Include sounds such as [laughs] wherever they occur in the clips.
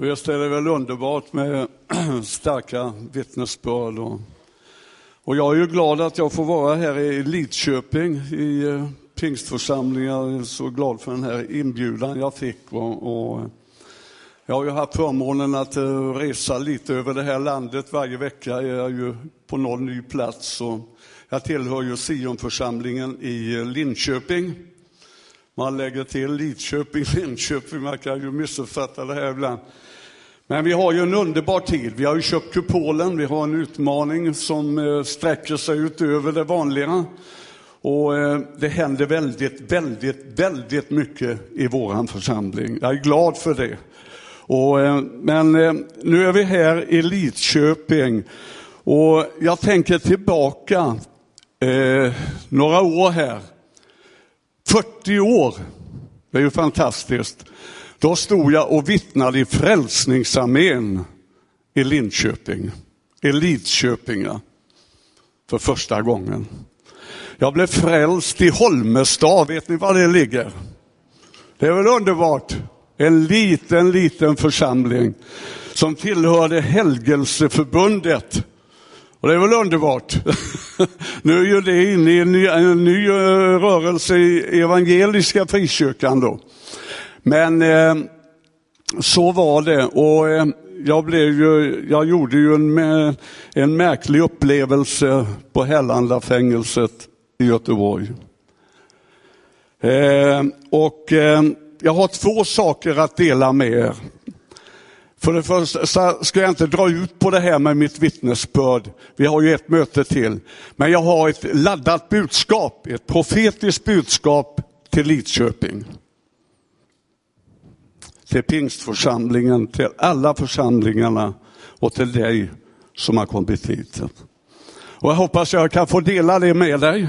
Visst är det väl underbart med [clears throat] starka vittnesbörd. Och, och jag är ju glad att jag får vara här i Lidköping i eh, pingstförsamlingar. Jag är så glad för den här inbjudan jag fick. Och, och jag har ju haft förmånen att eh, resa lite över det här landet. Varje vecka är jag ju på någon ny plats. Och jag tillhör ju Sionförsamlingen i eh, Linköping. Man lägger till Lidköping, [laughs] Linköping, man kan ju missuppfatta det här ibland. Men vi har ju en underbar tid. Vi har ju köpt kupolen, vi har en utmaning som eh, sträcker sig utöver det vanliga. Och eh, det händer väldigt, väldigt, väldigt mycket i vår församling. Jag är glad för det. Och, eh, men nu är vi här i Lidköping och jag tänker tillbaka eh, några år här. 40 år, det är ju fantastiskt. Då stod jag och vittnade i Frälsningsarmén i Linköping, i Lidköping, för första gången. Jag blev frälst i Holmestad, vet ni var det ligger? Det är väl underbart? En liten, liten församling som tillhörde Helgelseförbundet. Och det är väl underbart? [laughs] nu är ju det inne i en ny, en ny eh, rörelse i evangeliska frikyrkan då. Men eh, så var det och eh, jag, blev ju, jag gjorde ju en, en märklig upplevelse på Hällanda-fängelset i Göteborg. Eh, och eh, jag har två saker att dela med er. För det första ska jag inte dra ut på det här med mitt vittnesbörd. Vi har ju ett möte till. Men jag har ett laddat budskap, ett profetiskt budskap till Lidköping till pingstförsamlingen, till alla församlingarna och till dig som har kommit hit. Och jag hoppas jag kan få dela det med dig.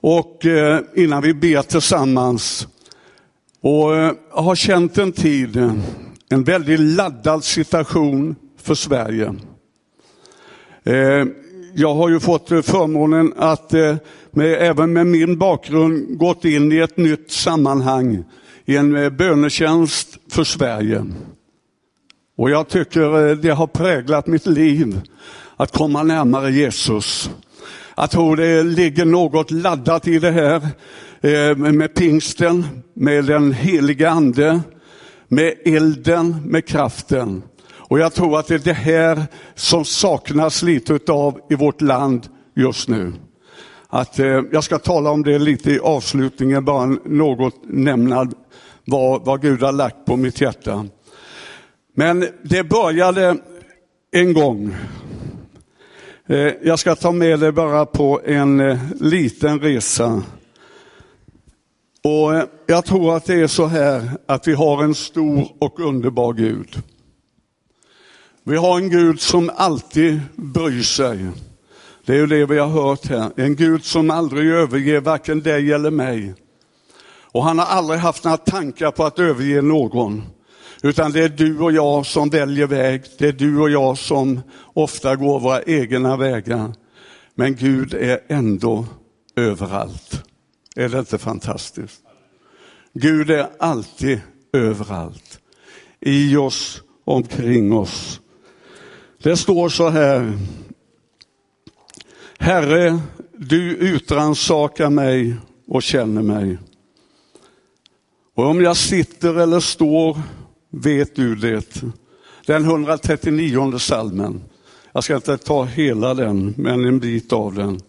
Och eh, innan vi ber tillsammans. Och eh, jag har känt en tid, en väldigt laddad situation för Sverige. Eh, jag har ju fått förmånen att med, även med min bakgrund gått in i ett nytt sammanhang i en eh, bönetjänst för Sverige. Och jag tycker eh, det har präglat mitt liv att komma närmare Jesus. Jag tror det ligger något laddat i det här eh, med pingsten, med den heliga ande, med elden, med kraften. Och jag tror att det är det här som saknas lite av i vårt land just nu. Att, jag ska tala om det lite i avslutningen, bara något nämnad vad, vad Gud har lagt på mitt hjärta. Men det började en gång. Eh, jag ska ta med dig bara på en eh, liten resa. Och eh, Jag tror att det är så här att vi har en stor och underbar Gud. Vi har en Gud som alltid bryr sig. Det är ju det vi har hört här. En Gud som aldrig överger varken dig eller mig. Och han har aldrig haft några tankar på att överge någon. Utan det är du och jag som väljer väg. Det är du och jag som ofta går våra egna vägar. Men Gud är ändå överallt. Är det inte fantastiskt? Gud är alltid överallt. I oss, omkring oss. Det står så här. Herre, du utransakar mig och känner mig. Och om jag sitter eller står vet du det. Den 139 salmen. Jag ska inte ta hela den, men en bit av den.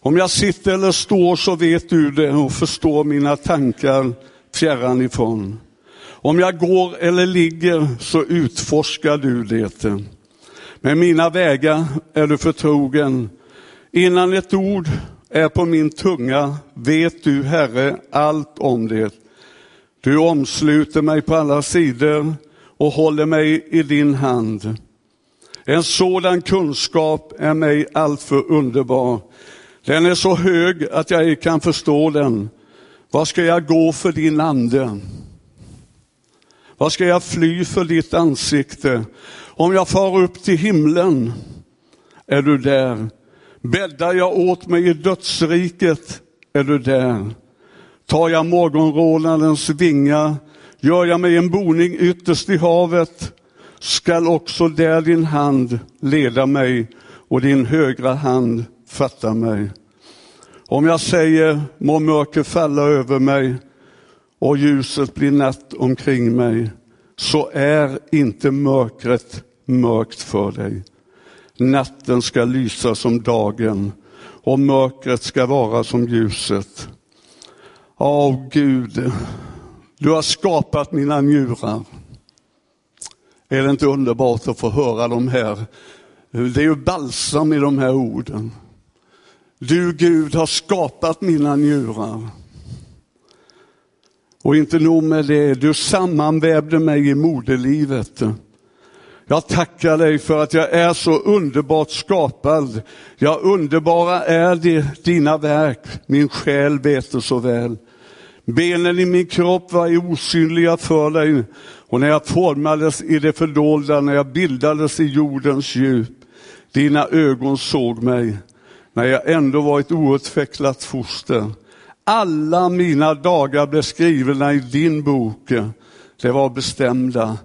Om jag sitter eller står så vet du det och förstår mina tankar fjärran ifrån. Om jag går eller ligger så utforskar du det. Med mina vägar är du förtrogen. Innan ett ord är på min tunga vet du, Herre, allt om det. Du omsluter mig på alla sidor och håller mig i din hand. En sådan kunskap är mig alltför underbar. Den är så hög att jag ej kan förstå den. Vad ska jag gå för din ande? Vad ska jag fly för ditt ansikte? Om jag far upp till himlen, är du där. Bäddar jag åt mig i dödsriket, är du där. Tar jag morgonrådnadens vingar, Gör jag mig en boning ytterst i havet skall också där din hand leda mig och din högra hand fatta mig. Om jag säger må mörker falla över mig och ljuset blir natt omkring mig så är inte mörkret mörkt för dig. Natten ska lysa som dagen och mörkret ska vara som ljuset. Åh Gud, du har skapat mina njurar. Är det inte underbart att få höra de här? Det är ju balsam i de här orden. Du Gud har skapat mina njurar. Och inte nog med det, du sammanvävde mig i moderlivet. Jag tackar dig för att jag är så underbart skapad. Ja, underbara är det, dina verk, min själ vet det så väl. Benen i min kropp var osynliga för dig och när jag formades i det fördolda, när jag bildades i jordens djup, dina ögon såg mig, när jag ändå var ett outvecklat foster. Alla mina dagar blev skrivna i din bok. Det var bestämda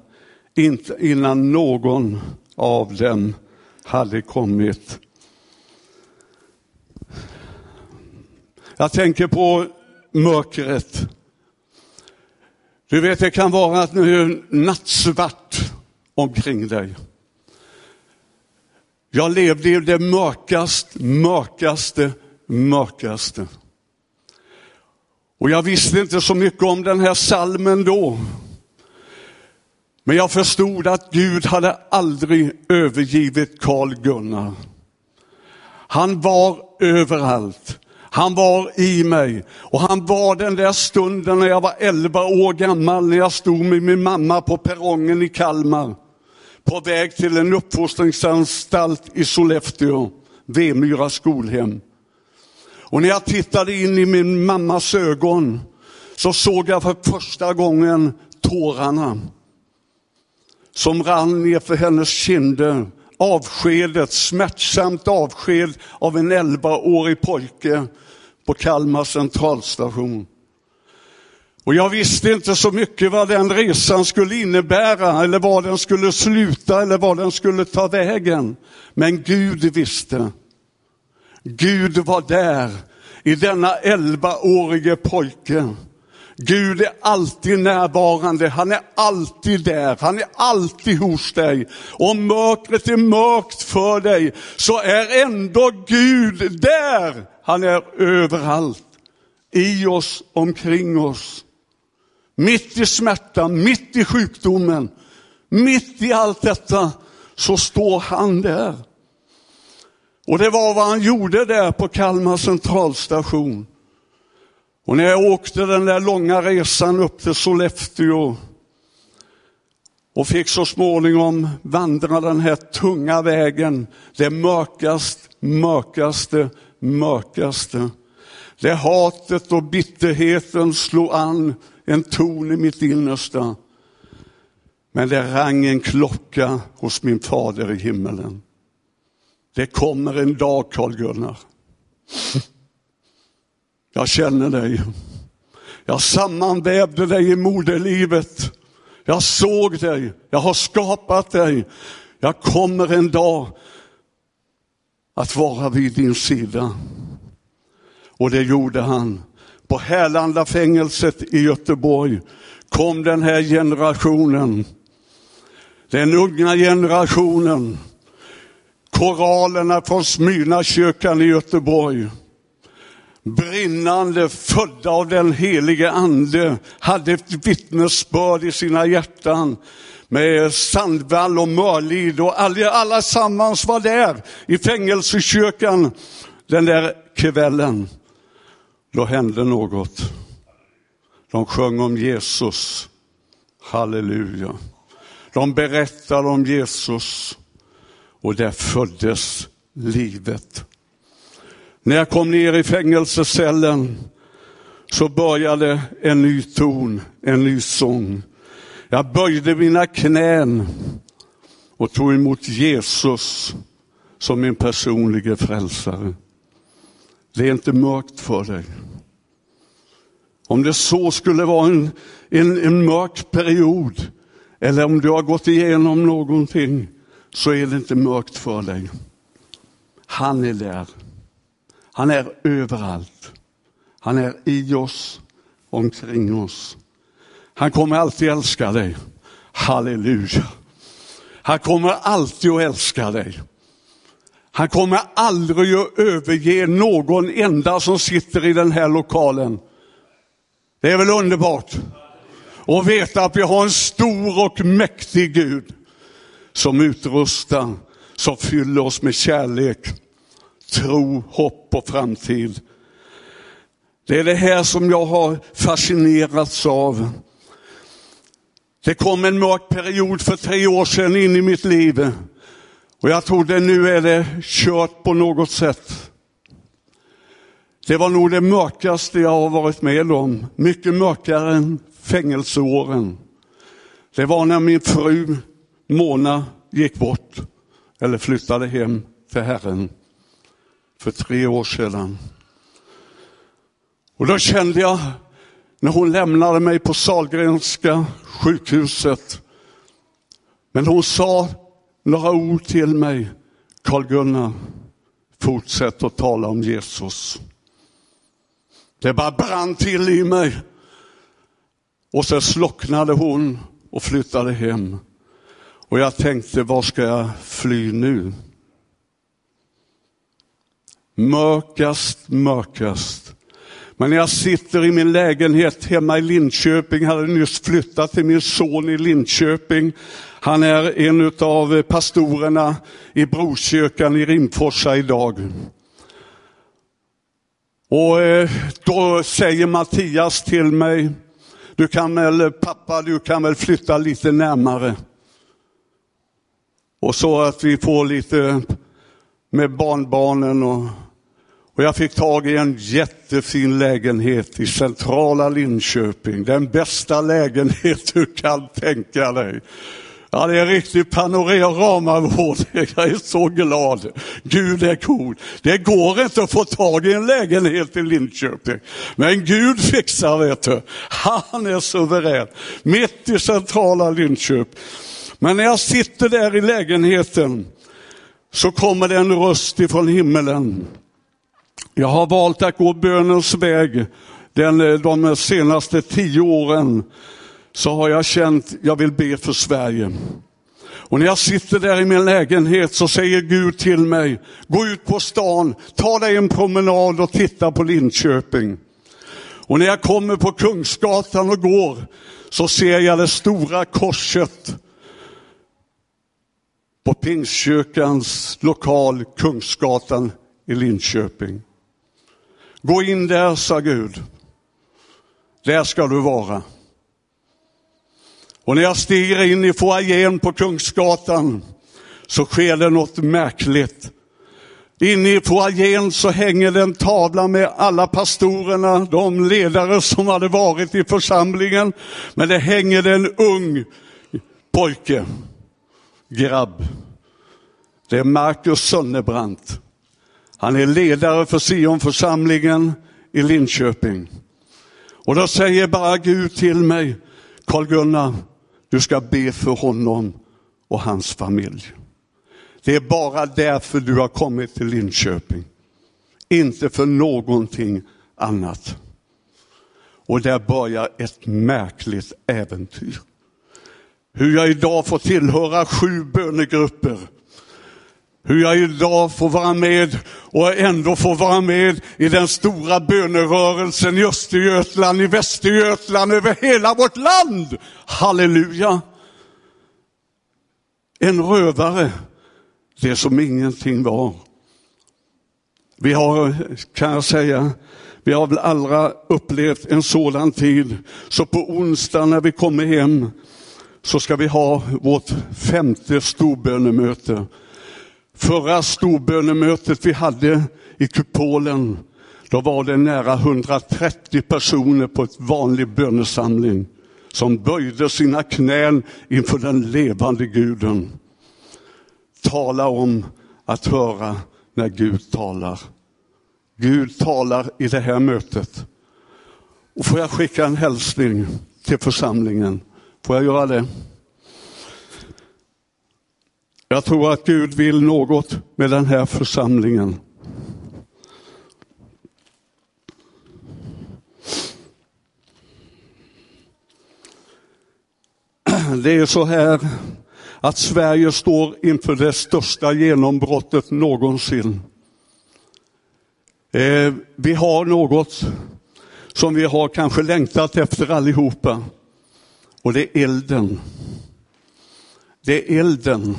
inte innan någon av dem hade kommit. Jag tänker på mörkret. Du vet, det kan vara att nu är nattsvart omkring dig. Jag levde i det mörkaste, mörkaste, mörkaste. Och jag visste inte så mycket om den här salmen då. Men jag förstod att Gud hade aldrig övergivit Karl Gunnar. Han var överallt. Han var i mig och han var den där stunden när jag var 11 år gammal när jag stod med min mamma på perrongen i Kalmar på väg till en uppfostringsanstalt i Sollefteå, Vemyra skolhem. Och när jag tittade in i min mammas ögon så såg jag för första gången tårarna som rann ner för hennes kinder. Avskedet, smärtsamt avsked av en 11-årig pojke på Kalmar centralstation. Och jag visste inte så mycket vad den resan skulle innebära eller var den skulle sluta eller var den skulle ta vägen. Men Gud visste. Gud var där i denna 11-årige pojke. Gud är alltid närvarande, han är alltid där, han är alltid hos dig. Om mörkret är mörkt för dig så är ändå Gud där. Han är överallt, i oss, omkring oss. Mitt i smärtan, mitt i sjukdomen, mitt i allt detta så står han där. Och det var vad han gjorde där på Kalmar centralstation. Och när jag åkte den där långa resan upp till Sollefteå och fick så småningom vandra den här tunga vägen, det mörkast, mörkaste, mörkaste. Det hatet och bitterheten slog an en ton i mitt innersta. Men det rang en klocka hos min fader i himmelen. Det kommer en dag, Karl Gunnar. Jag känner dig. Jag sammanvävde dig i moderlivet. Jag såg dig. Jag har skapat dig. Jag kommer en dag att vara vid din sida. Och det gjorde han. På Härlanda fängelset i Göteborg kom den här generationen. Den unga generationen. Koralerna från Smyrnakyrkan i Göteborg brinnande, födda av den helige ande, hade ett vittnesbörd i sina hjärtan med Sandvall och Mörlid och alla, alla sammans var där i fängelsekyrkan den där kvällen. Då hände något. De sjöng om Jesus. Halleluja. De berättade om Jesus och där föddes livet. När jag kom ner i fängelsecellen så började en ny ton, en ny sång. Jag böjde mina knän och tog emot Jesus som min personliga frälsare. Det är inte mörkt för dig. Om det så skulle vara en, en, en mörk period, eller om du har gått igenom någonting, så är det inte mörkt för dig. Han är där. Han är överallt. Han är i oss, omkring oss. Han kommer alltid älska dig. Halleluja. Han kommer alltid att älska dig. Han kommer aldrig att överge någon enda som sitter i den här lokalen. Det är väl underbart? Och veta att vi har en stor och mäktig Gud som utrustar, som fyller oss med kärlek, tro, hopp och framtid. Det är det här som jag har fascinerats av. Det kom en mörk period för tre år sedan in i mitt liv. Och jag trodde nu är det kört på något sätt. Det var nog det mörkaste jag har varit med om. Mycket mörkare än fängelseåren. Det var när min fru Mona gick bort, eller flyttade hem till Herren för tre år sedan. Och då kände jag, när hon lämnade mig på Sahlgrenska sjukhuset, men hon sa några ord till mig, Karl-Gunnar, fortsätt att tala om Jesus. Det bara brann till i mig. Och så slocknade hon och flyttade hem. Och jag tänkte, var ska jag fly nu? Mörkast, mörkast. Men när jag sitter i min lägenhet hemma i Linköping, hade nyss flyttat till min son i Linköping. Han är en av pastorerna i Brokyrkan i Rimforsa idag. Och eh, då säger Mattias till mig, du kan väl, pappa du kan väl flytta lite närmare. Och så att vi får lite med barnbarnen och och jag fick tag i en jättefin lägenhet i centrala Linköping. Den bästa lägenhet du kan tänka dig. Ja, det är riktigt panoramavård. [laughs] Jag är så glad. Gud är god. Det går inte att få tag i en lägenhet i Linköping. Men Gud fixar det. Han är suverän. Mitt i centrala Linköping. Men när jag sitter där i lägenheten så kommer det en röst ifrån himmelen. Jag har valt att gå bönens väg den, eh, de senaste tio åren. Så har jag känt, jag vill be för Sverige. Och när jag sitter där i min lägenhet så säger Gud till mig, gå ut på stan, ta dig en promenad och titta på Linköping. Och när jag kommer på Kungsgatan och går så ser jag det stora korset på Pingstkyrkans lokal Kungsgatan i Linköping. Gå in där, sa Gud. Där ska du vara. Och när jag stiger in i foajén på Kungsgatan så sker det något märkligt. Inne i foajén så hänger det en tavla med alla pastorerna, de ledare som hade varit i församlingen. Men det hänger en ung pojke, grabb. Det är Marcus Sönnebrant. Han är ledare för Sionförsamlingen i Linköping. Och då säger bara Gud till mig, Karl-Gunnar, du ska be för honom och hans familj. Det är bara därför du har kommit till Linköping. Inte för någonting annat. Och där börjar ett märkligt äventyr. Hur jag idag får tillhöra sju bönegrupper hur jag idag får vara med och ändå får vara med i den stora bönerörelsen i Östergötland, i Västergötland, över hela vårt land. Halleluja! En rövare, det som ingenting var. Vi har, kan jag säga, vi har väl alla upplevt en sådan tid. Så på onsdag när vi kommer hem så ska vi ha vårt femte storbönemöte. Förra storbönemötet vi hade i kupolen, då var det nära 130 personer på ett vanlig bönesamling som böjde sina knän inför den levande guden. Tala om att höra när Gud talar. Gud talar i det här mötet. Och får jag skicka en hälsning till församlingen? Får jag göra det? Jag tror att Gud vill något med den här församlingen. [clears throat] Det är så här att Sverige står inför det största genombrottet någonsin. Eh, vi har något som vi har kanske längtat efter allihopa. Och det är elden. Det är elden.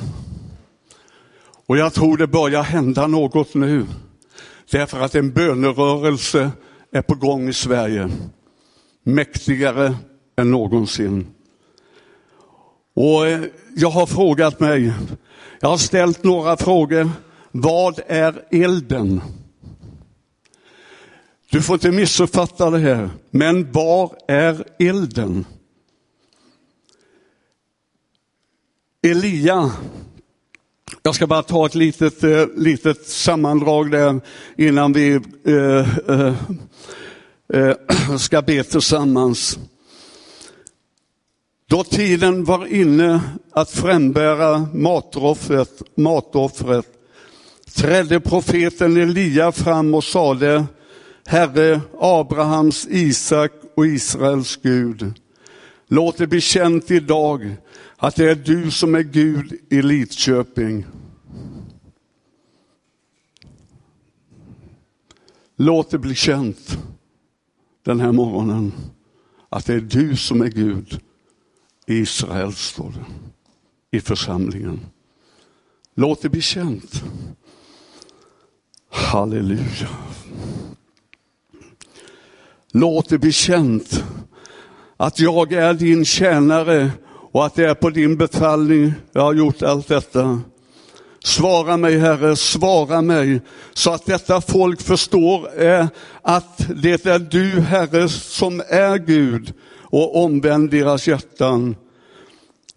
Och jag tror det börjar hända något nu. Därför att en bönerörelse är på gång i Sverige. Mäktigare än någonsin. Och eh, jag har frågat mig, jag har ställt några frågor. Vad är elden? Du får inte missuppfatta det här, men var är elden? Elia, jag ska bara ta ett litet, eh, litet sammandrag där innan vi eh, eh, ska be tillsammans. Då tiden var inne att frambära matoffret, matoffret trädde profeten Elia fram och sade Herre Abrahams, Isak och Israels Gud. Låt det bli känt idag att det är du som är Gud i Lidköping. Låt det bli känt den här morgonen att det är du som är Gud i Israel, står det, i församlingen. Låt det bli känt. Halleluja. Låt det bli känt att jag är din tjänare och att det är på din befallning jag har gjort allt detta. Svara mig Herre, svara mig så att detta folk förstår är att det är du Herre som är Gud och omvänd deras hjärtan.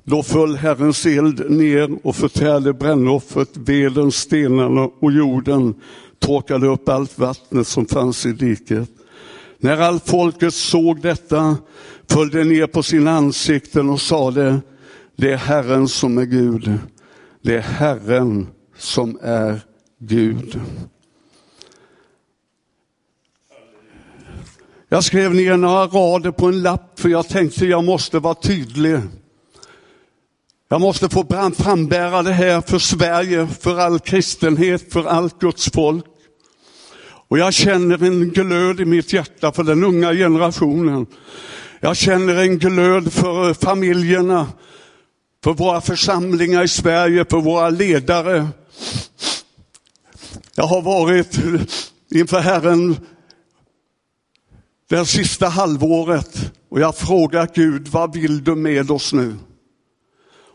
Då föll Herrens eld ner och förtärde brännoffret, veden, stenarna och jorden, torkade upp allt vattnet som fanns i diket. När allt folket såg detta föll de ner på sina ansikten och sade, det är Herren som är Gud. Det är Herren som är Gud. Jag skrev ner några rader på en lapp för jag tänkte jag måste vara tydlig. Jag måste få frambära det här för Sverige, för all kristenhet, för allt Guds folk. Och jag känner en glöd i mitt hjärta för den unga generationen. Jag känner en glöd för familjerna, för våra församlingar i Sverige, för våra ledare. Jag har varit inför Herren det sista halvåret och jag frågar Gud, vad vill du med oss nu?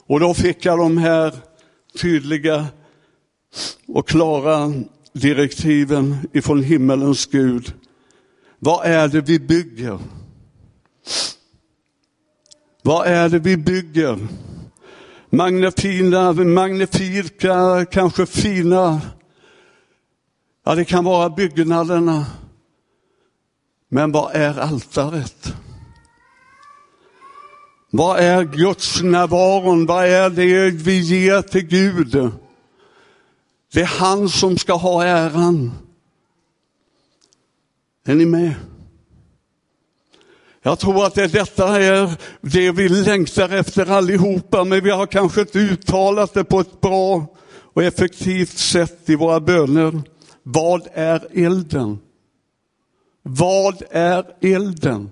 Och då fick jag de här tydliga och klara direktiven ifrån himmelens Gud. Vad är det vi bygger? Vad är det vi bygger? Magnifina, magnifika, kanske fina. Ja, det kan vara byggnaderna. Men vad är altaret? Vad är Guds närvaron? Vad är det vi ger till Gud? Det är han som ska ha äran. Är ni med? Jag tror att det detta är det vi längtar efter allihopa, men vi har kanske inte uttalat det på ett bra och effektivt sätt i våra böner. Vad är elden? Vad är elden?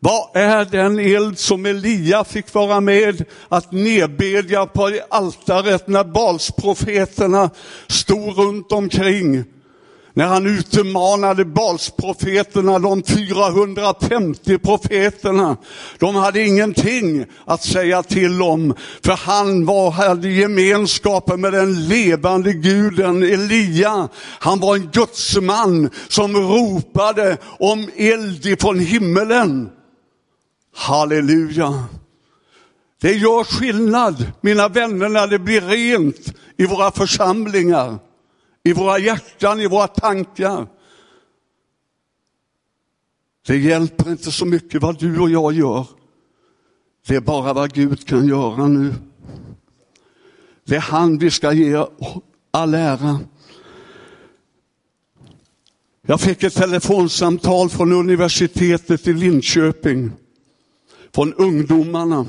Vad är den eld som Elia fick vara med att nedbedja på altaret när Balsprofeterna stod runt omkring? När han utmanade Balsprofeterna, de 450 profeterna. De hade ingenting att säga till om, för han var, hade gemenskapen med den levande guden Elia. Han var en gudsman som ropade om eld ifrån himmelen. Halleluja. Det gör skillnad, mina vänner, när det blir rent i våra församlingar, i våra hjärtan, i våra tankar. Det hjälper inte så mycket vad du och jag gör. Det är bara vad Gud kan göra nu. Det är han vi ska ge all ära. Jag fick ett telefonsamtal från universitetet i Linköping, från ungdomarna.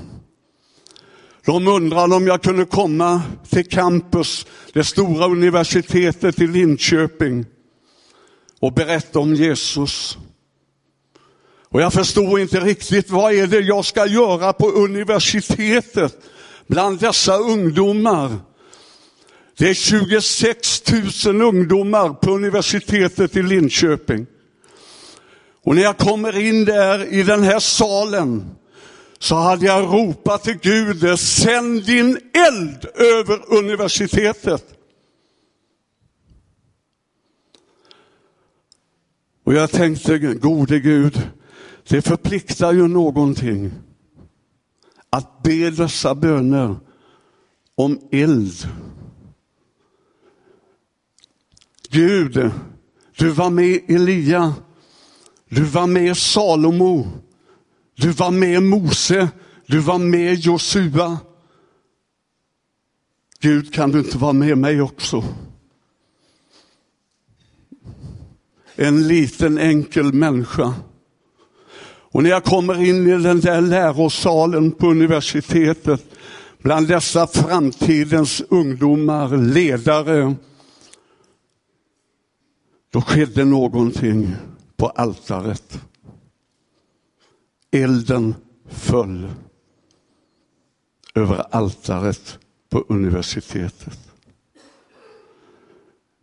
De undrade om jag kunde komma till campus, det stora universitetet i Linköping och berätta om Jesus. Och jag förstod inte riktigt vad är det jag ska göra på universitetet bland dessa ungdomar. Det är 26 000 ungdomar på universitetet i Linköping. Och när jag kommer in där i den här salen så hade jag ropat till Gud, sänd din eld över universitetet. Och jag tänkte, gode Gud, det förpliktar ju någonting att be dessa böner om eld. Gud, du var med Elia, du var med Salomo, du var med Mose, du var med Josua. Gud, kan du inte vara med mig också? En liten enkel människa. Och när jag kommer in i den där lärosalen på universitetet, bland dessa framtidens ungdomar, ledare, då skedde någonting på altaret. Elden föll över altaret på universitetet.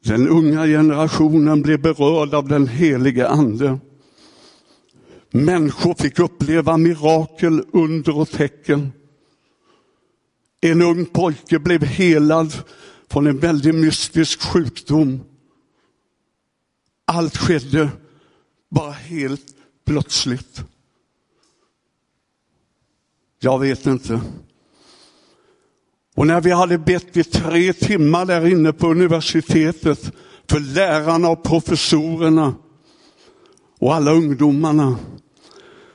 Den unga generationen blev berörd av den helige ande. Människor fick uppleva mirakel, under och tecken. En ung pojke blev helad från en väldigt mystisk sjukdom. Allt skedde bara helt plötsligt. Jag vet inte. Och när vi hade bett i tre timmar där inne på universitetet för lärarna och professorerna och alla ungdomarna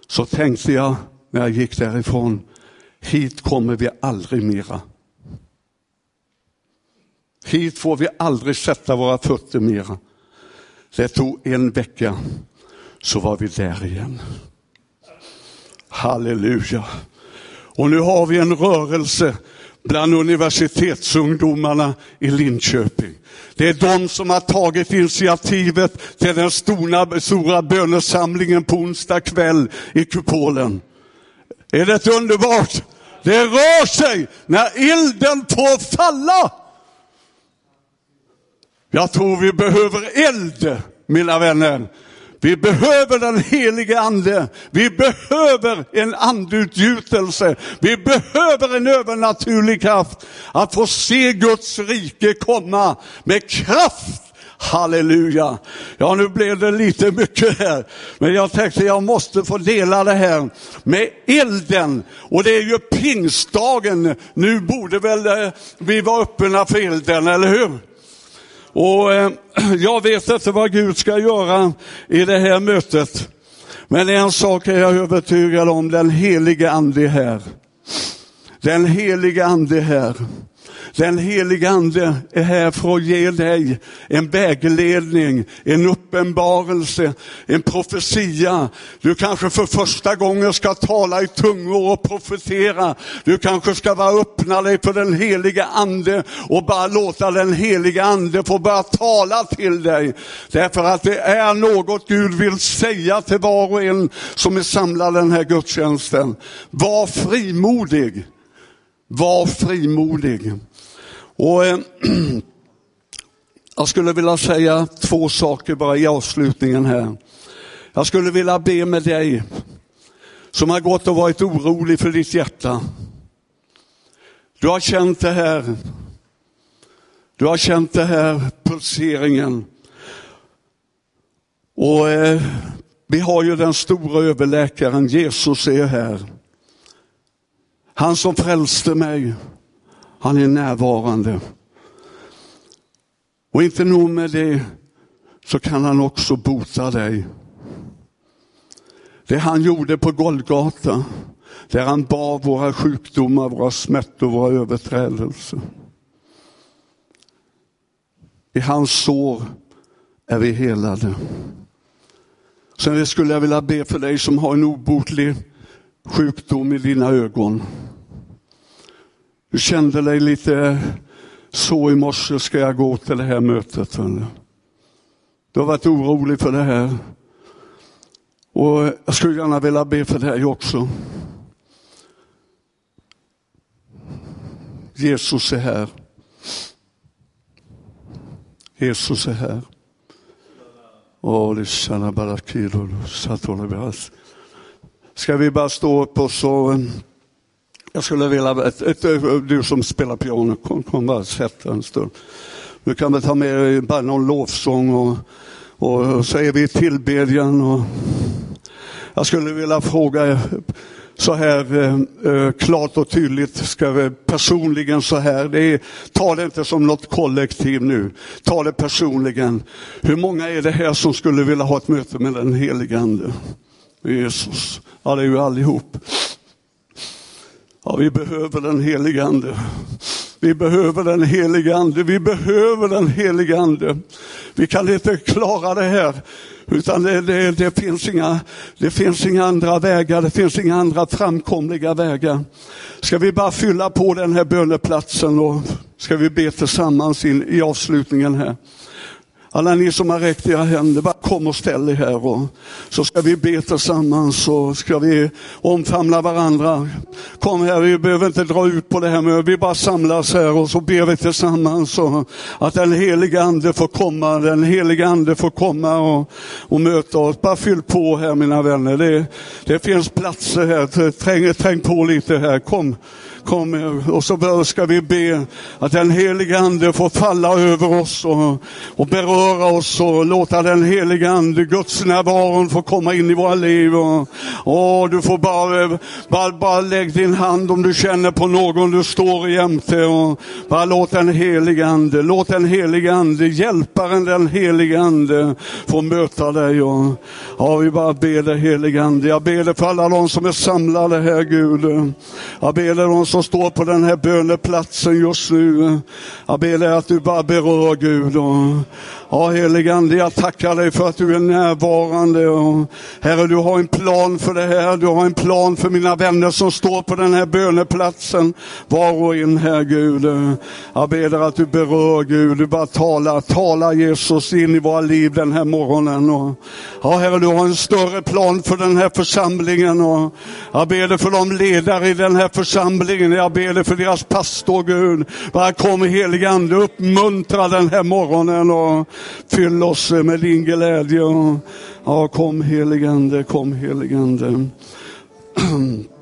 så tänkte jag när jag gick därifrån, hit kommer vi aldrig mera. Hit får vi aldrig sätta våra fötter mera. Det tog en vecka så var vi där igen. Halleluja. Och nu har vi en rörelse bland universitetsungdomarna i Linköping. Det är de som har tagit initiativet till den stora, stora bönesamlingen på onsdag kväll i kupolen. Är det inte underbart? Det rör sig när elden får falla. Jag tror vi behöver eld, mina vänner. Vi behöver den helige ande. Vi behöver en andutgjutelse. Vi behöver en övernaturlig kraft. Att få se Guds rike komma med kraft. Halleluja. Ja, nu blev det lite mycket här. Men jag tänkte jag måste få dela det här med elden. Och det är ju pingstdagen. Nu borde väl eh, vi vara öppna för elden, eller hur? Och eh, [clears throat] jag vet inte vad Gud ska göra i det här mötet. Men en sak är jag övertygad om, den helige ande är här. Den helige ande är här. Den helige Ande är här för att ge dig en vägledning, en uppenbarelse, en profetia. Du kanske för första gången ska tala i tungor och profetera. Du kanske ska bara öppna dig för den helige Ande och bara låta den helige Ande få börja tala till dig. Därför att det är något Gud vill säga till var och en som är samlad den här gudstjänsten. Var frimodig. Var frimodig. Och eh, [clears throat] Jag skulle vilja säga två saker bara i avslutningen här. Jag skulle vilja be med dig som har gått och varit orolig för ditt hjärta. Du har känt det här. Du har känt det här pulseringen. Och eh, vi har ju den stora överläkaren, Jesus är här. Han som frälste mig. Han är närvarande. Och inte nog med det, så kan han också bota dig. Det han gjorde på Golgata, där han bar våra sjukdomar, våra smärtor, våra överträdelser. I hans sår är vi helade. Sen skulle jag vilja be för dig som har en obotlig sjukdom i dina ögon. Du kände dig lite så i morse, ska jag gå till det här mötet? Du har varit orolig för det här. Och jag skulle gärna vilja be för dig också. Jesus är här. Jesus är här. Ska vi bara stå upp och så jag skulle vilja, ett, ett, du som spelar piano, kom, kom bara sätt en stund. Du kan väl ta med dig bara någon lovsång och, och så är vi i tillbedjan. Och jag skulle vilja fråga så här eh, eh, klart och tydligt, ska vi, personligen så här. Det är, ta det inte som något kollektiv nu, ta det personligen. Hur många är det här som skulle vilja ha ett möte med den helige Ande? Jesus, ja det är ju allihop. Ja, vi behöver den helige Ande. Vi behöver den helige Ande. Vi behöver den helige Ande. Vi kan inte klara det här. Utan det, det, det, finns inga, det finns inga andra vägar, det finns inga andra framkomliga vägar. Ska vi bara fylla på den här böneplatsen och ska vi be tillsammans in i avslutningen här. Alla ni som har räckt era händer, bara kom och ställ er här. Och så ska vi be tillsammans och ska vi omfamna varandra. Kom här, vi behöver inte dra ut på det här men vi bara samlas här och så ber vi tillsammans. Och att den heliga ande får komma, den heliga ande får komma och, och möta oss. Bara fyll på här mina vänner. Det, det finns platser här, träng, träng på lite här. Kom. Kom, och så ska vi be att den heliga Ande får falla över oss och, och beröra oss och låta den heliga Ande, Guds närvaron få komma in i våra liv. Och, och du får bara, bara, bara lägg din hand om du känner på någon du står jämte och bara låt den heliga Ande, låt den heliga Ande, hjälparen den heliga Ande få möta dig. Och, ja, vi bara ber dig heliga Ande. Jag ber dig för alla de som är samlade här Gud. Jag ber dig de som står på den här böneplatsen just nu. Jag ber dig att du bara berör Gud. Och, ja, heligande, jag tackar dig för att du är närvarande. Och, herre, du har en plan för det här. Du har en plan för mina vänner som står på den här böneplatsen. Var och en här Gud. Jag ber dig att du berör Gud. Du bara talar, tala Jesus in i våra liv den här morgonen. Och, ja, herre, du har en större plan för den här församlingen. Och, jag ber dig för de ledare i den här församlingen. Jag ber dig för deras pastor Gud. Bara kom helig ande, uppmuntra den här morgonen och fyll oss med din glädje. Ja, kom helig ande, kom helig ande. [clears throat]